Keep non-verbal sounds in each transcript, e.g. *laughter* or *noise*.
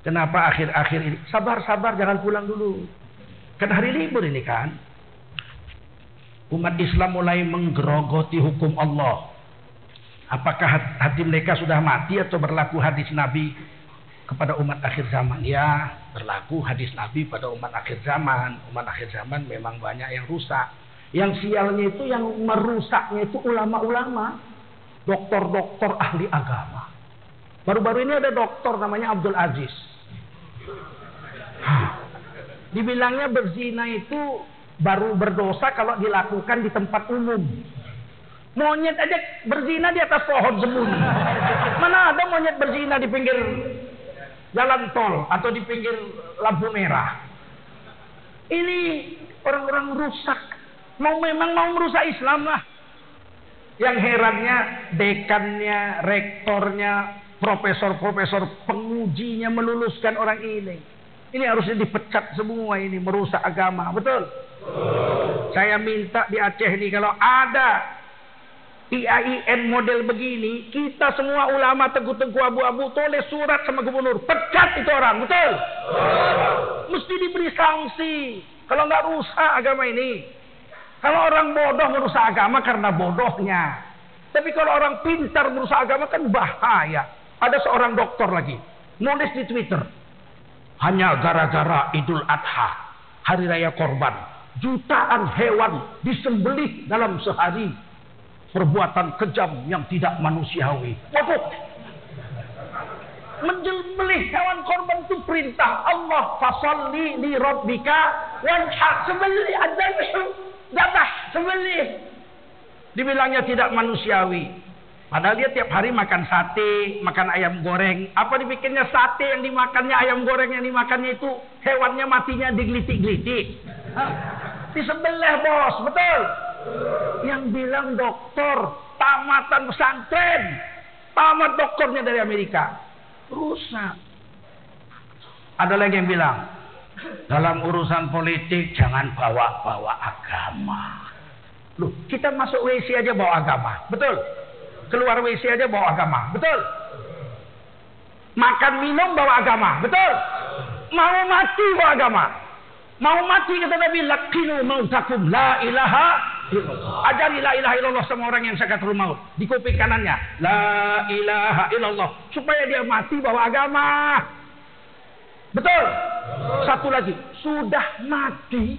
Kenapa akhir-akhir ini? Sabar-sabar, jangan pulang dulu. Kan hari libur ini kan. Umat Islam mulai menggerogoti hukum Allah. Apakah hati mereka sudah mati atau berlaku hadis Nabi kepada umat akhir zaman? Ya, berlaku hadis Nabi pada umat akhir zaman. Umat akhir zaman memang banyak yang rusak. Yang sialnya itu yang merusaknya itu ulama-ulama, dokter-dokter ahli agama. Baru-baru ini ada dokter namanya Abdul Aziz. Dibilangnya berzina itu baru berdosa kalau dilakukan di tempat umum. Monyet aja berzina di atas pohon sembunyi. Mana ada monyet berzina di pinggir jalan tol atau di pinggir lampu merah. Ini orang-orang rusak. Mau memang mau merusak Islam lah. Yang herannya dekannya, rektornya, profesor-profesor pengujinya meluluskan orang ini. Ini harusnya dipecat semua ini merusak agama, betul? Saya minta di Aceh ini kalau ada IAIN model begini, kita semua ulama teguh-teguh abu-abu tulis surat sama gubernur, pecat itu orang, betul? Mesti diberi sanksi. Kalau nggak rusak agama ini. Kalau orang bodoh merusak agama karena bodohnya. Tapi kalau orang pintar merusak agama kan bahaya. Ada seorang dokter lagi, nulis di Twitter, hanya gara-gara Idul Adha, hari raya korban, jutaan hewan disembelih dalam sehari. Perbuatan kejam yang tidak manusiawi. Waduh. Menjelmelih hewan korban itu perintah Allah. Fasalli li rabbika wanhar. Sembelih adzabhu. Dabah. Sembelih. Dibilangnya tidak manusiawi. Padahal dia tiap hari makan sate, makan ayam goreng. Apa dibikinnya sate yang dimakannya, ayam goreng yang dimakannya itu hewannya matinya digelitik-gelitik. Disembelih bos, betul? Yang bilang dokter, tamatan pesantren. Tamat dokternya dari Amerika. Rusak. Ada lagi yang bilang, dalam urusan politik jangan bawa-bawa agama. Loh, kita masuk WC aja bawa agama. Betul? Keluar WC aja bawa agama. Betul? Makan minum bawa agama. Betul? Mau mati bawa agama. Mau mati kata Nabi, lakinu mautakum la ilaha. Ajari la ilaha illallah sama orang yang sakatul maut. Di kuping kanannya. La ilaha illallah. Supaya dia mati bawa agama. Betul? Satu lagi. Sudah mati.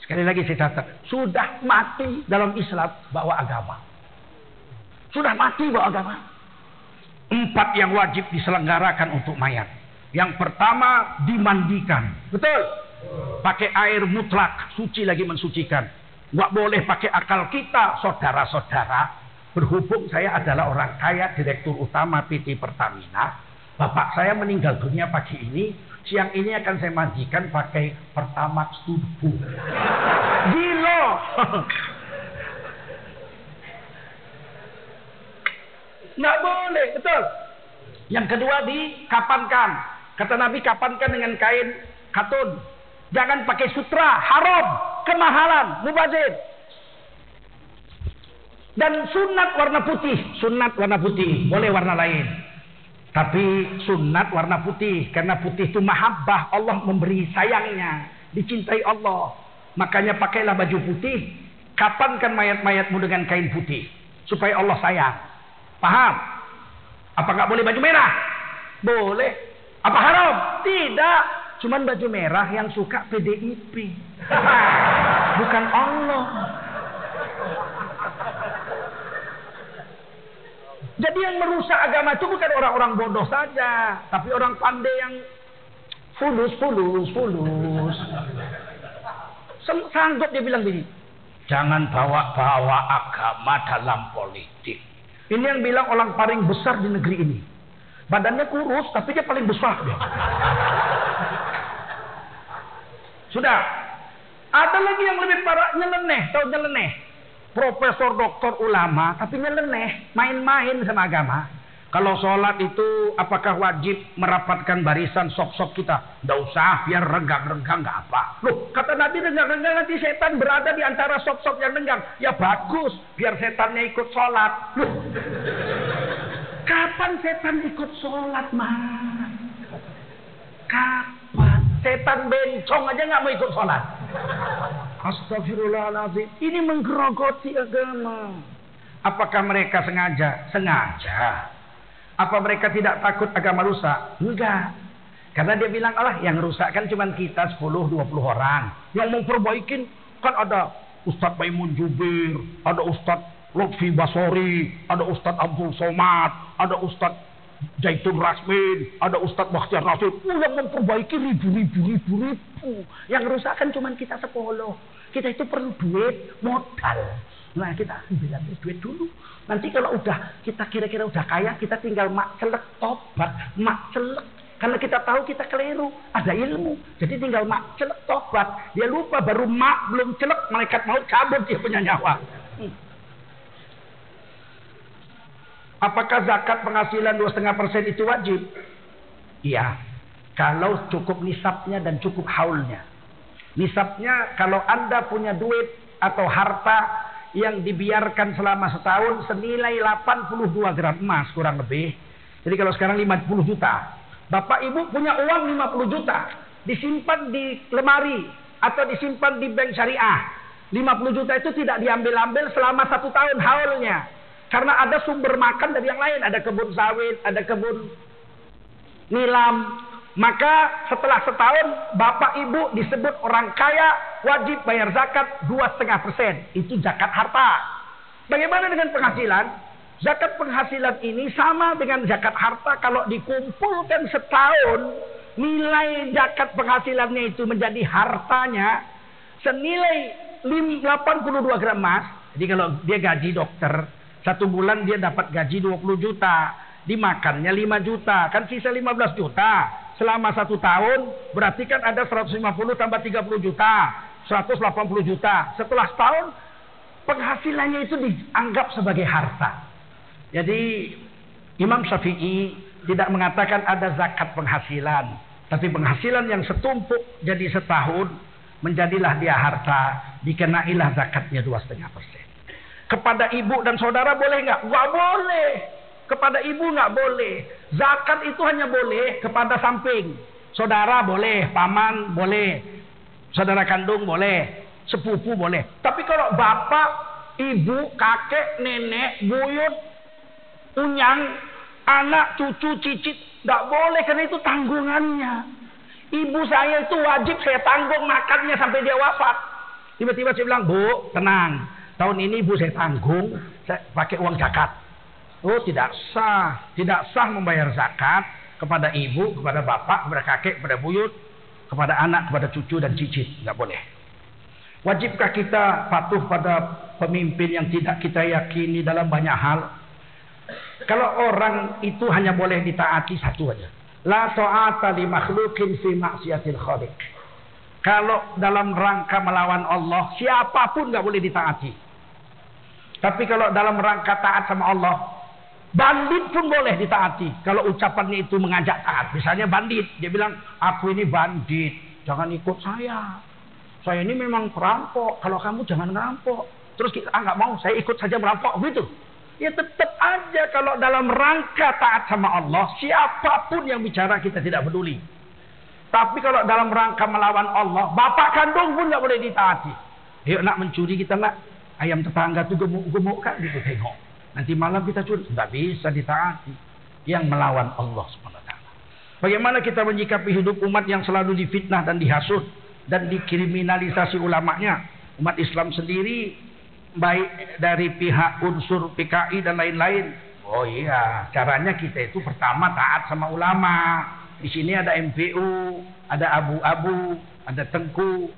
Sekali lagi saya catat. Sudah mati dalam Islam bawa agama. Sudah mati bawa agama. Empat yang wajib diselenggarakan untuk mayat. Yang pertama dimandikan. Betul? Pakai air mutlak. Suci lagi mensucikan. Nggak boleh pakai akal kita, saudara-saudara. Berhubung saya adalah orang kaya, direktur utama PT Pertamina. Bapak saya meninggal dunia pagi ini. Siang ini akan saya mandikan pakai Pertamax Turbo. Gila. *laughs* Nggak boleh, betul. Yang kedua dikapankan. Kata Nabi kapankan dengan kain katun. Jangan pakai sutra, haram, kemahalan, mubazir. Dan sunat warna putih, sunat warna putih, boleh warna lain. Tapi sunat warna putih, karena putih itu mahabbah, Allah memberi sayangnya, dicintai Allah. Makanya pakailah baju putih, kapankan mayat-mayatmu dengan kain putih, supaya Allah sayang. Paham? Apa nggak boleh baju merah? Boleh. Apa haram? Tidak. Cuman baju merah yang suka PDIP. *laughs* Bukan Allah. Jadi yang merusak agama itu bukan orang-orang bodoh saja. Tapi orang pandai yang fulus, fulus, fulus. Sanggup dia bilang begini. Jangan bawa-bawa agama dalam politik. Ini yang bilang orang paling besar di negeri ini. Badannya kurus, tapi dia paling besar. Dia. Sudah. Ada lagi yang lebih parah, nyeleneh. Tahu nyeleneh? Profesor, doktor, ulama, tapi nyeleneh. Main-main sama agama. Kalau sholat itu apakah wajib merapatkan barisan sok-sok kita? Tidak usah, biar renggang-renggang nggak apa. Loh, kata Nabi renggang-renggang nanti setan berada di antara sok-sok yang renggang. Ya bagus, biar setannya ikut sholat. Loh, kapan setan ikut sholat, mah? setan bencong aja nggak mau ikut sholat. Astagfirullahaladzim. Ini menggerogoti agama. Apakah mereka sengaja? Sengaja. Apa mereka tidak takut agama rusak? Enggak. Karena dia bilang, Allah yang rusak kan cuma kita 10-20 orang. Yang memperbaikin kan ada Ustadz Baimun Jubir, ada Ustadz Lutfi Basori, ada Ustadz Abdul Somad, ada Ustadz Jaitun Rasmin, ada Ustadz Bakhtiar Nasir. Oh, yang memperbaiki ribu-ribu ribu-ribu. Yang rusak kan cuma kita sepuluh. Kita itu perlu duit, modal. Nah kita ambil duit dulu. Nanti kalau udah kita kira-kira udah kaya, kita tinggal mak celek tobat, mak celek. Karena kita tahu kita keliru, ada ilmu. Jadi tinggal mak celek tobat. Dia lupa baru mak belum celek, malaikat mau cabut dia punya nyawa. Hmm. Apakah zakat penghasilan 2,5% itu wajib? Iya. Kalau cukup nisabnya dan cukup haulnya. Nisabnya kalau Anda punya duit atau harta yang dibiarkan selama setahun senilai 82 gram emas kurang lebih. Jadi kalau sekarang 50 juta. Bapak Ibu punya uang 50 juta. Disimpan di lemari atau disimpan di bank syariah. 50 juta itu tidak diambil-ambil selama satu tahun haulnya. Karena ada sumber makan dari yang lain. Ada kebun sawit, ada kebun nilam, maka setelah setahun bapak ibu disebut orang kaya wajib bayar zakat dua setengah persen. Itu zakat harta. Bagaimana dengan penghasilan? Zakat penghasilan ini sama dengan zakat harta kalau dikumpulkan setahun nilai zakat penghasilannya itu menjadi hartanya senilai 82 gram emas. Jadi kalau dia gaji dokter satu bulan dia dapat gaji 20 juta dimakannya 5 juta kan sisa 15 juta selama satu tahun berarti kan ada 150 tambah 30 juta 180 juta setelah setahun penghasilannya itu dianggap sebagai harta jadi Imam Syafi'i tidak mengatakan ada zakat penghasilan tapi penghasilan yang setumpuk jadi setahun menjadilah dia harta dikenailah zakatnya dua setengah persen kepada ibu dan saudara boleh nggak? Nggak boleh kepada ibu nggak boleh. Zakat itu hanya boleh kepada samping. Saudara boleh, paman boleh, saudara kandung boleh, sepupu boleh. Tapi kalau bapak, ibu, kakek, nenek, buyut, unyang, anak, cucu, cicit, nggak boleh karena itu tanggungannya. Ibu saya itu wajib saya tanggung makannya sampai dia wafat. Tiba-tiba saya bilang, Bu, tenang. Tahun ini ibu saya tanggung, saya pakai uang zakat. Oh tidak sah, tidak sah membayar zakat kepada ibu, kepada bapak, kepada kakek, kepada buyut, kepada anak, kepada cucu dan cicit, nggak boleh. Wajibkah kita patuh pada pemimpin yang tidak kita yakini dalam banyak hal? Kalau orang itu hanya boleh ditaati satu aja. La ta'ata li makhlukin fi maksiatil khaliq. Kalau dalam rangka melawan Allah, siapa pun nggak boleh ditaati. Tapi kalau dalam rangka taat sama Allah, Bandit pun boleh ditaati. Kalau ucapannya itu mengajak taat. Misalnya bandit. Dia bilang, aku ini bandit. Jangan ikut saya. Saya ini memang perampok. Kalau kamu jangan ngerampok. Terus kita, ah nggak mau. Saya ikut saja merampok. Gitu. Ya tetap aja kalau dalam rangka taat sama Allah. Siapa pun yang bicara kita tidak peduli. Tapi kalau dalam rangka melawan Allah. Bapak kandung pun nggak boleh ditaati. Yuk nak mencuri kita nak. Ayam tetangga tuh gemuk-gemuk kan gitu tengok. Nanti malam kita curi. Tidak bisa ditaati. Yang melawan Allah SWT. Bagaimana kita menyikapi hidup umat yang selalu difitnah dan dihasut. Dan dikriminalisasi ulamanya. Umat Islam sendiri. Baik dari pihak unsur PKI dan lain-lain. Oh iya. Caranya kita itu pertama taat sama ulama. Di sini ada MPU. Ada abu-abu. Ada tengku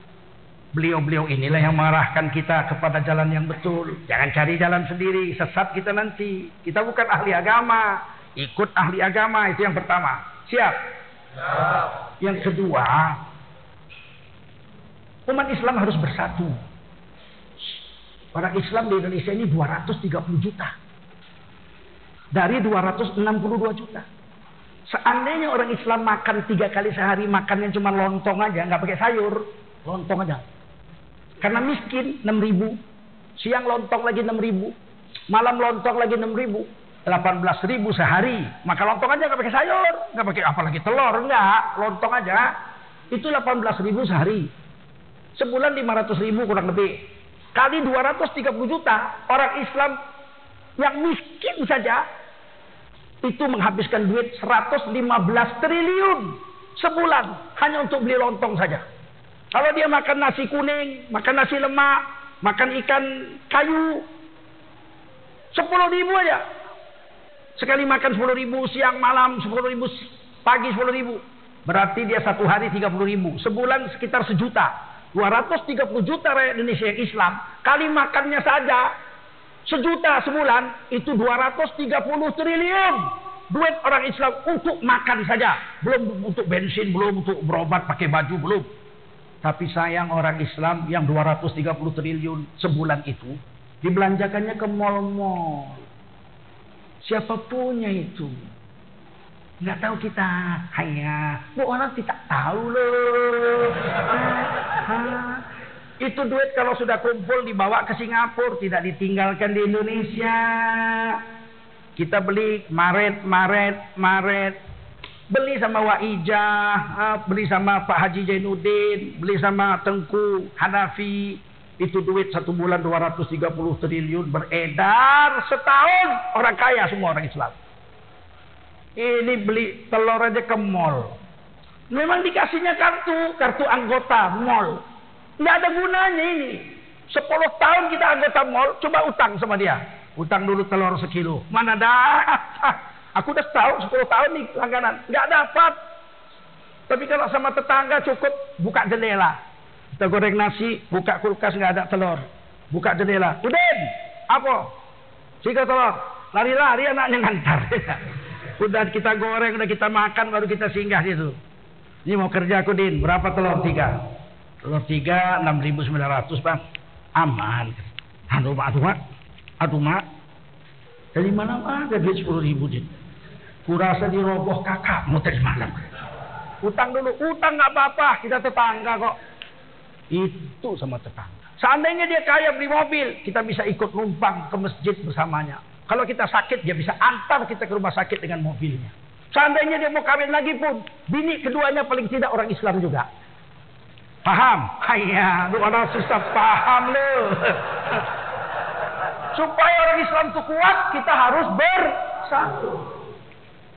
Beliau-beliau inilah yang mengarahkan kita kepada jalan yang betul. Jangan cari jalan sendiri, sesat kita nanti. Kita bukan ahli agama, ikut ahli agama itu yang pertama. Siap? Siap. Yang kedua, umat Islam harus bersatu. Orang Islam di Indonesia ini 230 juta. Dari 262 juta. Seandainya orang Islam makan tiga kali sehari, makannya cuma lontong aja, nggak pakai sayur, lontong aja. Karena miskin 6 ribu. Siang lontong lagi 6 ribu. Malam lontong lagi 6 ribu. 18 ribu sehari. Maka lontong aja nggak pakai sayur. nggak pakai apalagi telur. Enggak. Lontong aja. itu 18 ribu sehari. Sebulan 500 ribu kurang lebih. Kali 230 juta orang Islam yang miskin saja itu menghabiskan duit 115 triliun sebulan hanya untuk beli lontong saja. Kalau dia makan nasi kuning, makan nasi lemak, makan ikan kayu, 10 ribu aja. Sekali makan 10 ribu, siang malam 10 ribu, pagi 10 ribu. Berarti dia satu hari 30 ribu. Sebulan sekitar sejuta. 230 juta rakyat Indonesia yang Islam. Kali makannya saja sejuta sebulan itu 230 triliun duit orang Islam untuk makan saja belum untuk bensin belum untuk berobat pakai baju belum tapi sayang orang Islam yang 230 triliun sebulan itu dibelanjakannya ke mall-mall. Siapa punya itu? Nggak tahu kita. Hanya bu orang tidak tahu loh? Itu duit kalau sudah kumpul dibawa ke Singapura, tidak ditinggalkan di Indonesia. Kita beli Maret, Maret, Maret. Beli sama Waijah, ah, beli sama Pak Haji Jainuddin, beli sama Tengku Hanafi. Itu duit satu bulan 230 triliun beredar setahun. Orang kaya semua orang Islam. Ini beli telur aja ke mall. Memang dikasihnya kartu, kartu anggota mall. Nggak ada gunanya ini. Sepuluh tahun kita anggota mall, coba utang sama dia. Utang dulu telur sekilo. Mana dapat? Aku udah tahu sepuluh tahun nih langganan. Nggak dapat. Tapi kalau sama tetangga cukup buka jendela. Kita goreng nasi, buka kulkas nggak ada telur. Buka jendela. Udin, apa? Tiga telur. Lari-lari anaknya ngantar. *laughs* udah kita goreng, udah kita makan, baru kita singgah situ. Ini mau kerja aku Din, berapa telur? Tiga. Telur tiga, enam ribu sembilan ratus bang. Aman. Aduh mak, aduh mak. Aduh mak. Dari mana ada duit sepuluh ribu din? Kurasa diroboh kakak mau dari mana? Utang dulu, utang nggak apa-apa, kita tetangga kok. Itu sama tetangga. Seandainya dia kaya beli mobil, kita bisa ikut numpang ke masjid bersamanya. Kalau kita sakit, dia bisa antar kita ke rumah sakit dengan mobilnya. Seandainya dia mau kawin lagi pun, bini keduanya paling tidak orang Islam juga. Paham? Hanya, lu orang susah paham lu. Supaya orang Islam itu kuat, kita harus bersatu.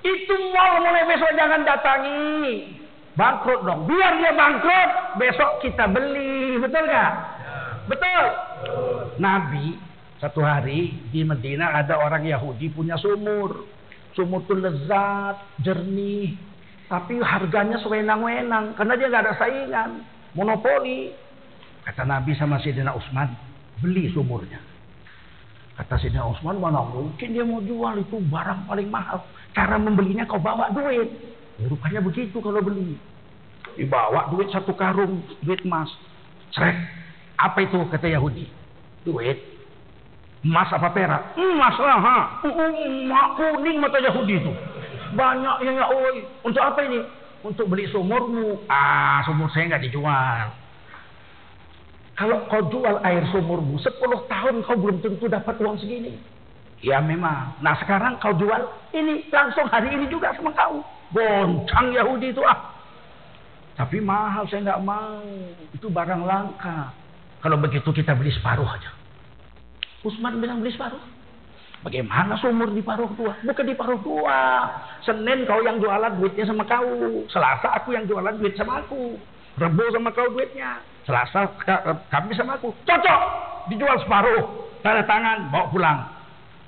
Itu mau mulai besok jangan datangi. Bangkrut dong. Biar dia bangkrut, besok kita beli. Betul nggak? Betul. Nabi satu hari di Medina ada orang Yahudi punya sumur. Sumur itu lezat, jernih, tapi harganya sewenang-wenang karena dia nggak ada saingan monopoli. Kata Nabi sama Sayyidina Utsman, beli sumurnya. Kata Sayyidina Utsman, mana mungkin dia mau jual itu barang paling mahal. Cara membelinya kau bawa duit. Ya, rupanya begitu kalau beli. Dibawa duit satu karung, duit emas. Srek. Apa itu kata Yahudi? Duit. Emas apa perak? Emas lah, ha. Emak kuning mata Yahudi itu. Banyak yang ya, oi. Untuk apa ini? untuk beli sumurmu. Ah, sumur saya nggak dijual. Kalau kau jual air sumurmu, 10 tahun kau belum tentu dapat uang segini. Ya memang. Nah sekarang kau jual ini langsung hari ini juga sama kau. Boncang Yahudi itu ah. Tapi mahal saya nggak mau. Itu barang langka. Kalau begitu kita beli separuh aja. Usman bilang beli separuh. Bagaimana sumur di paruh tua? Bukan di paruh tua. Senin kau yang jualan duitnya sama kau. Selasa aku yang jualan duit sama aku. Rebo sama kau duitnya. Selasa kami sama aku. Cocok. Dijual separuh. Tanda tangan, bawa pulang.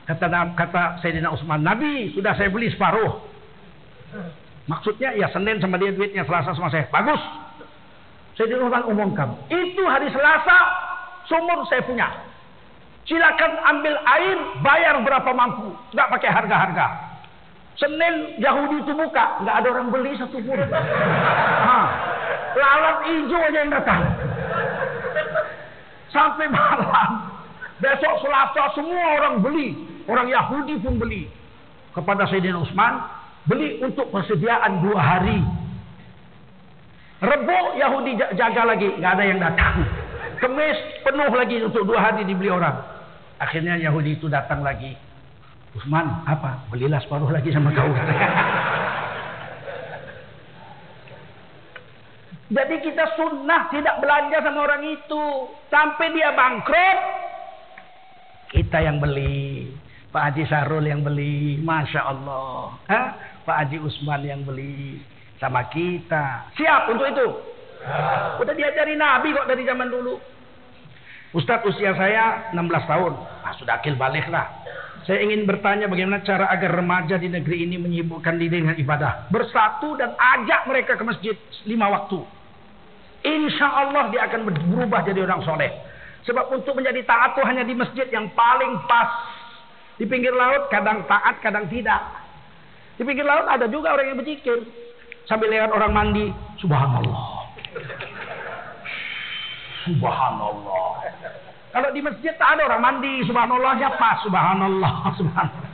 Kata kata Sayyidina Utsman, Nabi sudah saya beli separuh. Maksudnya ya Senin sama dia duitnya, Selasa sama saya. Bagus. Sayyidina Utsman umumkan. Itu hari Selasa sumur saya punya. Silakan ambil air, bayar berapa mampu. Nggak pakai harga-harga. Senin Yahudi itu buka, nggak ada orang beli satu pun. Lalat hijau aja yang datang. Sampai malam. Besok Selasa semua orang beli. Orang Yahudi pun beli. Kepada Sayyidina Utsman. Beli untuk persediaan dua hari. Rebo Yahudi jaga lagi. nggak ada yang datang. Kemis penuh lagi untuk dua hari dibeli orang. Akhirnya Yahudi itu datang lagi. Usman, apa? Belilah separuh lagi sama kau. *laughs* Jadi kita sunnah tidak belanja sama orang itu. Sampai dia bangkrut, kita yang beli. Pak Haji Sarul yang beli. Masya Allah. Hah? Pak Haji Usman yang beli. Sama kita. Siap untuk itu? Udah diajari Nabi kok dari zaman dulu. Ustadz usia saya 16 tahun. Nah, sudah akil balik lah. Saya ingin bertanya bagaimana cara agar remaja di negeri ini menyibukkan diri dengan ibadah. Bersatu dan ajak mereka ke masjid lima waktu. Insya Allah dia akan berubah jadi orang soleh. Sebab untuk menjadi taat itu hanya di masjid yang paling pas. Di pinggir laut kadang taat, kadang tidak. Di pinggir laut ada juga orang yang berzikir. Sambil lihat orang mandi. Subhanallah. Subhanallah. Kalau di masjid tak ada orang mandi, subhanallah siapa? Subhanallah, *laughs* subhanallah.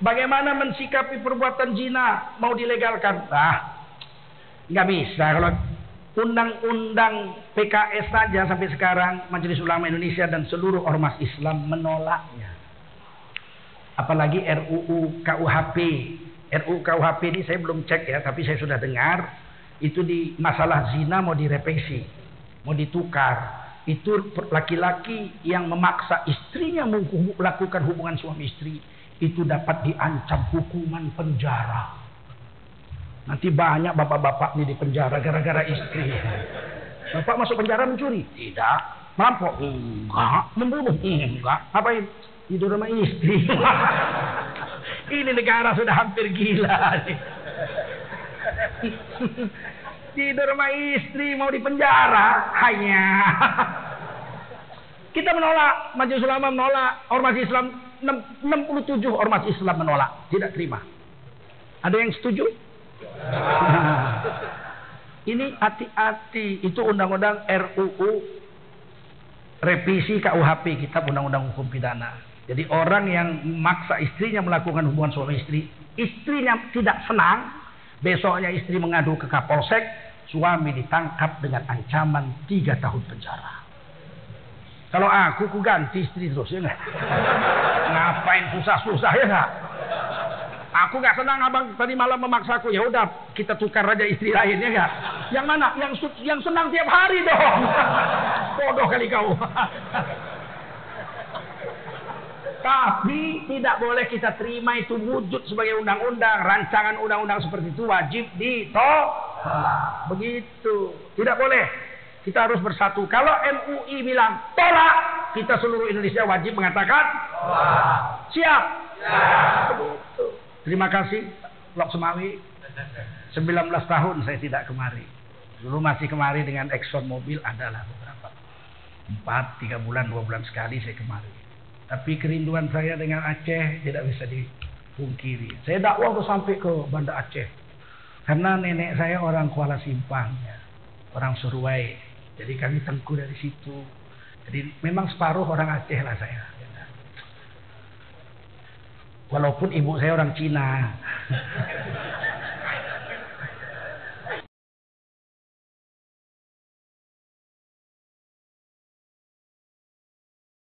Bagaimana mensikapi perbuatan zina mau dilegalkan? Ah, nggak bisa. Kalau undang-undang PKS saja sampai sekarang Majelis Ulama Indonesia dan seluruh ormas Islam menolaknya. Apalagi RUU KUHP. RUU KUHP ini saya belum cek ya, tapi saya sudah dengar itu di masalah zina mau direvisi mau ditukar. Itu laki-laki yang memaksa istrinya melakukan hubungan suami istri. Itu dapat diancam hukuman penjara. Nanti banyak bapak-bapak ini di penjara gara-gara istri. Bapak masuk penjara mencuri? Tidak. Merampok? Enggak. Membunuh? Enggak. Apain? Tidur sama istri. *laughs* Ini negara sudah hampir gila. *laughs* tidur sama istri mau dipenjara hanya *laughs* kita menolak majelis ulama menolak ormas Islam 67 ormas Islam menolak tidak terima ada yang setuju *laughs* ini hati-hati itu undang-undang RUU revisi KUHP kitab undang-undang hukum pidana jadi orang yang memaksa istrinya melakukan hubungan suami istri istrinya tidak senang besoknya istri mengadu ke Kapolsek suami ditangkap dengan ancaman tiga tahun penjara. Kalau aku ku ganti istri terus ya enggak? *laughs* Ngapain susah-susah ya enggak? Aku nggak senang abang tadi malam memaksaku. Ya udah kita tukar aja istri lain ya? Yang mana? Yang yang senang tiap hari dong. *laughs* Bodoh kali kau. *laughs* Tapi tidak boleh kita terima itu wujud sebagai undang-undang. Rancangan undang-undang seperti itu wajib ditolak. Begitu. Tidak boleh. Kita harus bersatu. Kalau MUI bilang tolak, kita seluruh Indonesia wajib mengatakan tolak. Siap? Siap. Terima kasih. Lok Semawi. 19 tahun saya tidak kemari. Dulu masih kemari dengan Exxon Mobil adalah beberapa. Empat, tiga bulan, dua bulan sekali saya kemari. Tapi kerinduan saya dengan Aceh tidak bisa dipungkiri. Saya dakwah sampai ke Banda Aceh. Karena nenek saya orang Kuala Simpang, ya. orang Surway. Jadi kami tengku dari situ. Jadi memang separuh orang Aceh lah saya. Walaupun ibu saya orang Cina. *laughs*